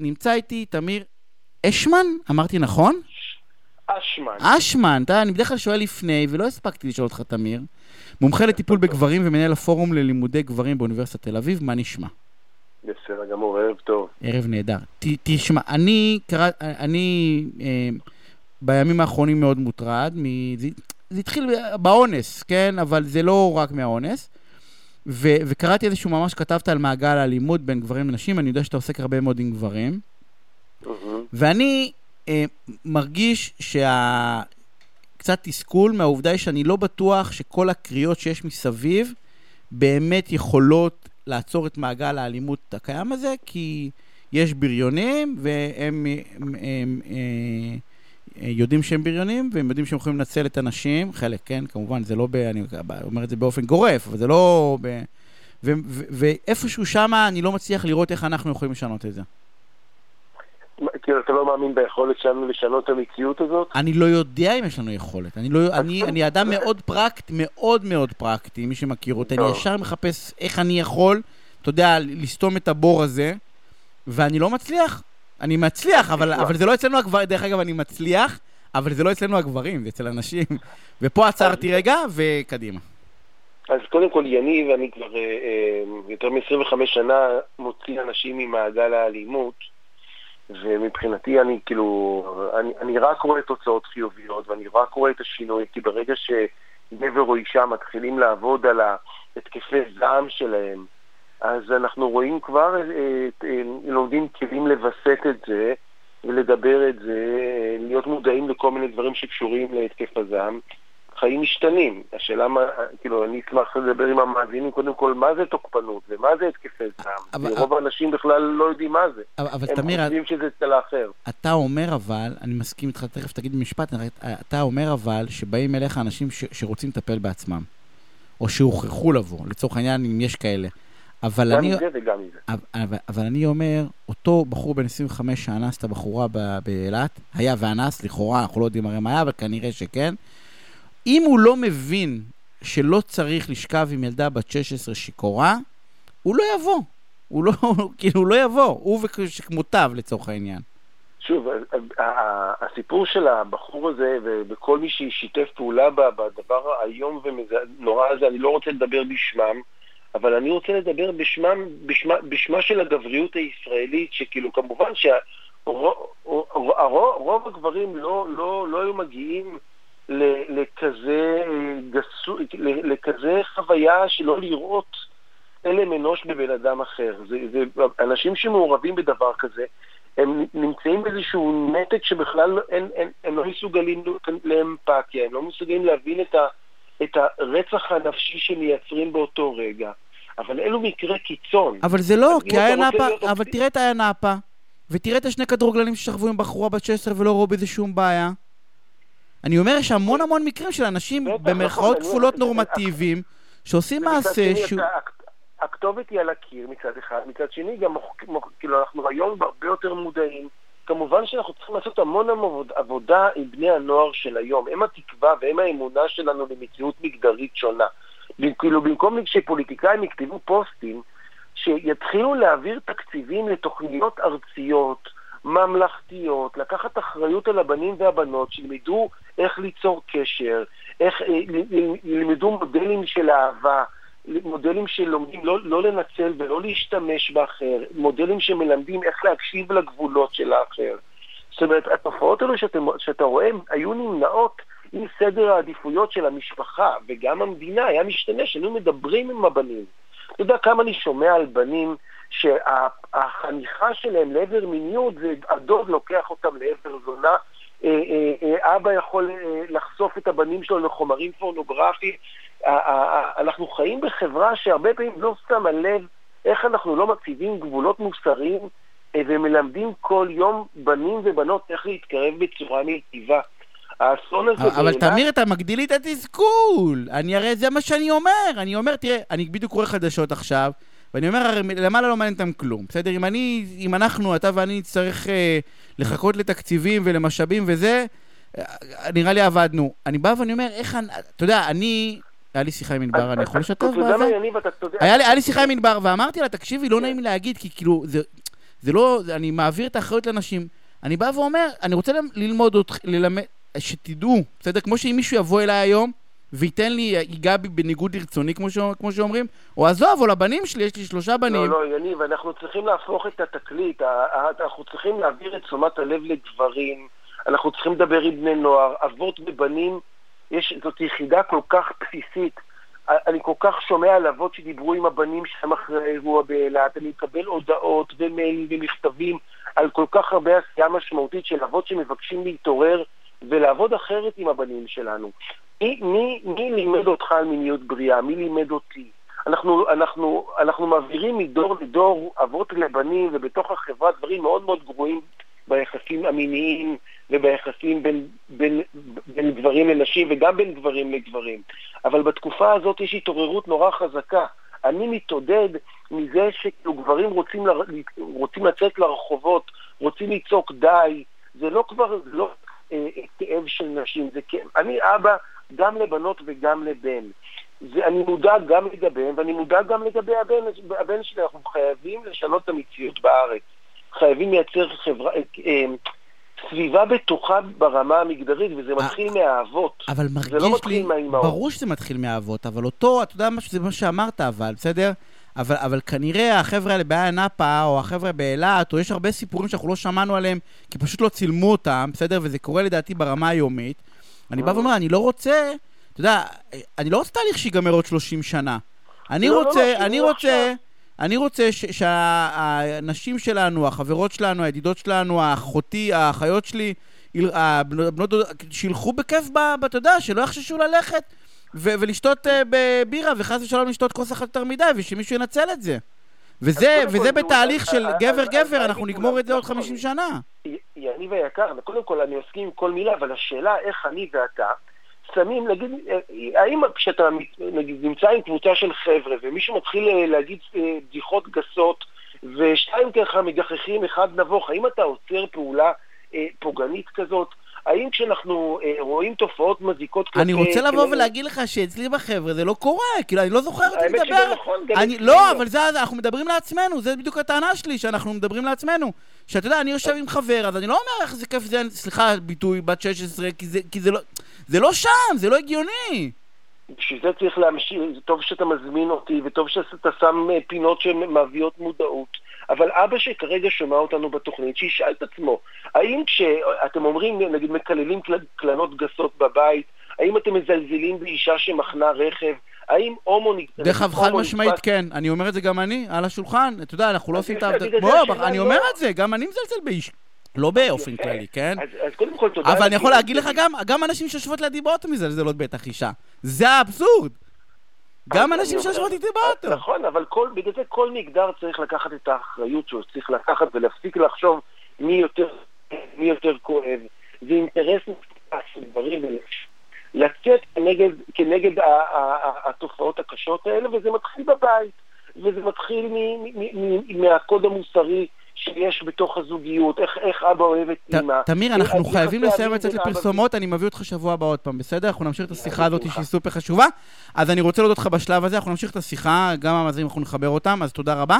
נמצא איתי תמיר אשמן, אמרתי נכון? אשמן. אשמן, אתה אני בדרך כלל שואל לפני, ולא הספקתי לשאול אותך, תמיר. מומחה לטיפול בגברים ומנהל הפורום ללימודי גברים באוניברסיטת תל אביב, מה נשמע? בסדר גמור, ערב טוב. ערב נהדר. ת, תשמע, אני, קרא, אני אה, בימים האחרונים מאוד מוטרד, מ, זה, זה התחיל באונס, כן? אבל זה לא רק מהאונס. ו, וקראתי איזשהו ממש, כתבת על מעגל האלימות בין גברים לנשים, אני יודע שאתה עוסק הרבה מאוד עם גברים. ואני אה, מרגיש שה... קצת תסכול מהעובדה היא שאני לא בטוח שכל הקריאות שיש מסביב באמת יכולות לעצור את מעגל האלימות הקיים הזה, כי יש בריונים והם הם, הם, אה, אה, יודעים שהם בריונים, והם יודעים שהם יכולים לנצל את הנשים, חלק, כן, כמובן, זה לא ב... אני אומר את זה באופן גורף, אבל זה לא ב... ו- ו- ואיפשהו שמה אני לא מצליח לראות איך אנחנו יכולים לשנות את זה. כאילו, אתה לא מאמין ביכולת שלנו לשנות את המציאות הזאת? אני לא יודע אם יש לנו יכולת. אני, לא, אני, אני אדם מאוד פרקטי, מאוד מאוד פרקטי, מי שמכיר אותי. אני טוב. ישר מחפש איך אני יכול, אתה יודע, לסתום את הבור הזה, ואני לא מצליח. אני מצליח, אבל, אבל זה לא אצלנו הגברים, דרך אגב, אני מצליח, אבל זה לא אצלנו הגברים, זה אצל הנשים. ופה עצרתי רגע, וקדימה. אז קודם כל, יניב, אני כבר אה, אה, יותר מ-25 שנה מוציא אנשים ממעגל האלימות, ומבחינתי אני כאילו, אני, אני רק רואה תוצאות חיוביות, ואני רק רואה את השינוי, כי ברגע שגבר או אישה מתחילים לעבוד על התקפי זעם שלהם, אז אנחנו רואים כבר, אה, אה, לומדים כלים לווסת את זה, ולדבר את זה, אה, להיות מודעים לכל מיני דברים שקשורים להתקף הזעם. חיים משתנים. השאלה מה, כאילו, אני אשמח לדבר עם המאזינים קודם כל, מה זה תוקפנות ומה זה התקפי זעם. אבל- רוב האנשים בכלל לא יודעים מה זה. אבל, אבל הם תמיר, חושבים שזה אצל האחר. אתה אומר אבל, אני מסכים איתך, תכף תגיד במשפט, אתה אומר אבל שבאים אליך אנשים ש, שרוצים לטפל בעצמם, או שהוכרחו לבוא, לצורך העניין, אם יש כאלה. אבל גם אני, מזה וגם מזה. אבל, אבל אני אומר, אותו בחור בן 25 שאנס את הבחורה באילת, היה ואנס, לכאורה, אנחנו לא יודעים הרי מה היה, אבל כנראה שכן. אם הוא לא מבין שלא צריך לשכב עם ילדה בת 16 שיכורה, הוא לא יבוא. הוא לא, כאילו, הוא לא יבוא, הוא וכמותיו לצורך העניין. שוב, הסיפור של הבחור הזה וכל מי ששיתף פעולה בדבר האיום ונורא הזה, אני לא רוצה לדבר בשמם, אבל אני רוצה לדבר בשמם, בשמה, בשמה של הגבריות הישראלית, שכאילו כמובן שרוב הגברים לא, לא, לא היו מגיעים לכזה, גסו, לכזה חוויה שלא לראות צלם אנוש בבן אדם אחר. זה, זה, אנשים שמעורבים בדבר כזה, הם נמצאים באיזשהו נתק שבכלל לא- אין, אין, הם לא מסוגלים לאמפתיה, הם לא מסוגלים להבין את, ה, את הרצח הנפשי שמייצרים באותו רגע. אבל אלו מקרי קיצון. אבל זה לא, כי היה נאפה, אבל תראה את היה נאפה, ותראה את השני כדורגלנים ששכבו עם בחורה בת 16 ולא ראו בזה שום בעיה. אני אומר, יש המון המון מקרים של אנשים במרכאות נכון, כפולות נורמטיביים, שעושים מעשה שהוא... הכתובת היא על הקיר מצד אחד, מצד שני גם, כאילו אנחנו היום הרבה יותר מודעים. כמובן שאנחנו צריכים לעשות המון עבוד- עבודה עם בני הנוער של היום. הם התקווה והם האמונה שלנו למציאות מגדרית שונה. כאילו במקום שפוליטיקאים יכתבו פוסטים, שיתחילו להעביר תקציבים לתוכניות ארציות, ממלכתיות, לקחת אחריות על הבנים והבנות, שילמדו איך ליצור קשר, איך אה, ילמדו מודלים של אהבה, מודלים שלומדים לא, לא לנצל ולא להשתמש באחר, מודלים שמלמדים איך להקשיב לגבולות של האחר. זאת אומרת, התופעות האלו שאתה, שאתה רואה היו נמנעות אם סדר העדיפויות של המשפחה וגם המדינה היה משתנה, שהיינו מדברים עם הבנים. אתה יודע כמה אני שומע על בנים שהחניכה שלהם לעבר מיניות זה הדוד לוקח אותם לעבר זונה, אבא יכול אה, לחשוף את הבנים שלו לחומרים פורנוגרפיים. אה, אה, אה, אנחנו חיים בחברה שהרבה פעמים לא שמה לב איך אנחנו לא מציבים גבולות מוסריים אה, ומלמדים כל יום בנים ובנות איך להתקרב בצורה מיטיבה. האסון הזה אבל תמיר, אתה מגדיל לי את התסכול. אני הרי, זה מה שאני אומר. אני אומר, תראה, אני בדיוק קורא חדשות עכשיו, ואני אומר, הרי למעלה לא מעניין אותם כלום. בסדר? אם אני, אם אנחנו, אתה ואני נצטרך אה, לחכות לתקציבים ולמשאבים וזה, אה, נראה לי עבדנו. אני בא ואני אומר, איך אני, אתה יודע, אני, היה לי שיחה עם ענבר, אני יכול לשתף בזה? היה לי, שיחה עם ענבר, ואמרתי לה, תקשיבי, לא נעים להגיד, כי כאילו, זה, זה לא, אני מעביר את האחריות לנשים. אני בא ואומר, אני רוצה ללמוד אותך, ללמד, שתדעו, בסדר? כמו שאם מישהו יבוא אליי היום וייתן לי, ייגע בי בניגוד לרצוני, כמו, ש... כמו שאומרים, או עזוב, או לבנים שלי, יש לי שלושה בנים. לא, לא, יניב, אנחנו צריכים להפוך את התקליט, אנחנו צריכים להעביר את תשומת הלב לגברים, אנחנו צריכים לדבר עם בני נוער, אבות ובנים, יש, זאת יחידה כל כך בסיסית. אני כל כך שומע על אבות שדיברו עם הבנים שלהם אחרי האירוע באילת, אני מקבל הודעות ומיילים ומכתבים על כל כך הרבה עשייה משמעותית של אבות שמבקשים להתעורר ולעבוד אחרת עם הבנים שלנו. מי, מי, מי לימד אותך על מיניות בריאה? מי לימד אותי? אנחנו, אנחנו, אנחנו מעבירים מדור לדור אבות לבנים, ובתוך החברה דברים מאוד מאוד גרועים ביחסים המיניים וביחסים בין, בין, בין גברים לנשים וגם בין גברים לגברים. אבל בתקופה הזאת יש התעוררות נורא חזקה. אני מתעודד מזה שכאילו גברים רוצים, ל, רוצים לצאת לרחובות, רוצים לצעוק די, זה לא כבר, זה לא אה, כאב של נשים, זה כאב. אני אבא גם לבנות וגם לבן. זה, אני מודאג גם לגביהם, ואני מודאג גם לגבי הבן, הבן שלי. אנחנו חייבים לשנות את המציאות בארץ. חייבים לייצר חברה, אה, אה, סביבה בטוחה ברמה המגדרית, וזה אה, מתחיל מהאבות. אבל מרגיש לי... זה לא מתחיל מהאימהות. ברור שזה מתחיל מהאבות, אבל אותו, אתה יודע זה מה שאמרת, אבל, בסדר? אבל, אבל כנראה החבר'ה האלה באיה נאפה, או החבר'ה באילת, או יש הרבה סיפורים שאנחנו לא שמענו עליהם, כי פשוט לא צילמו אותם, בסדר? וזה קורה לדעתי ברמה היומית. אני בא ואומר, אני לא רוצה, אתה יודע, אני לא רוצה תהליך שיגמר עוד 30 שנה. אני לא, לא רוצה, לא, אני רוצה... אני רוצה שהנשים שלנו, החברות שלנו, הידידות שלנו, האחותי, האחיות שלי, הבנות, שילכו בכיף, אתה יודע, שלא יחששו ללכת ולשתות uh, בבירה, וחס ושלום לשתות כוס אחת יותר מדי, ושמישהו ינצל את זה. וזה, וזה בתהליך של גבר-גבר, אנחנו נגמור את זה עוד 50 שנה. יניב היקר, קודם כל אני מסכים עם כל מילה, אבל השאלה איך אני ואתה שמים, נגיד, האם כשאתה נגיד, נמצא עם קבוצה של חבר'ה ומישהו מתחיל אה, להגיד אה, בדיחות גסות ושתיים ככה מגחכים, אחד נבוך, האם אתה עוצר פעולה אה, פוגענית כזאת? האם כשאנחנו אה, רואים תופעות מזיקות כלפי... אני רוצה לבוא כאילו... ולהגיד לך שאצלי בחבר'ה זה לא קורה, כאילו, אני לא זוכר אותי לדבר... האמת שזה נכון, גם אני... לא, אבל זה, אנחנו מדברים לעצמנו, זה בדיוק הטענה שלי, שאנחנו מדברים לעצמנו. שאתה יודע, אני יושב עם חבר, אז אני לא אומר איך זה כיף זה, סליחה, ביטוי, בת 16, כי זה, כי זה לא... זה לא שם, זה לא הגיוני. בשביל זה צריך להמשיך, טוב שאתה מזמין אותי, וטוב שאתה שם אה, פינות שמביאות מודעות. אבל אבא שכרגע שומע אותנו בתוכנית, שישאל את עצמו, האם כשאתם אומרים, נגיד מקללים קלנות גסות בבית, האם אתם מזלזלים באישה שמחנה רכב? האם הומו... דרך אגב, חד משמעית כן, אני אומר את זה גם אני, על השולחן, אתה יודע, אנחנו לא עושים את העבודה... אני אומר את זה, גם אני מזלזל באיש. לא באופן כללי, כן? אז קודם כל תודה. אבל אני יכול להגיד לך גם, גם אנשים שיושבות לידי באוטו מזלזלות בטח אישה. זה האבסורד. גם אנשים שיושבות איתי באוטו. נכון, אבל בגלל זה כל מגדר צריך לקחת את האחריות שלו, צריך לקחת ולהפסיק לחשוב מי יותר, מי יותר כואב. זה אינטרס של דברים לצאת כנגד, כנגד התופעות הקשות האלה, וזה מתחיל בבית, וזה מתחיל מהקוד המוסרי שיש בתוך הזוגיות, איך, איך אבא אוהב את אמא. תמיר, אנחנו חייבים לסיים לצאת לפרסומות, אני מביא אותך שבוע הבא עוד פעם, בסדר? אנחנו נמשיך את השיחה הזאת שהיא סופר חשובה. אז אני רוצה להודות לך בשלב הזה, אנחנו נמשיך את השיחה, גם המאזינים אנחנו נחבר אותם, אז תודה רבה.